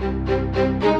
Música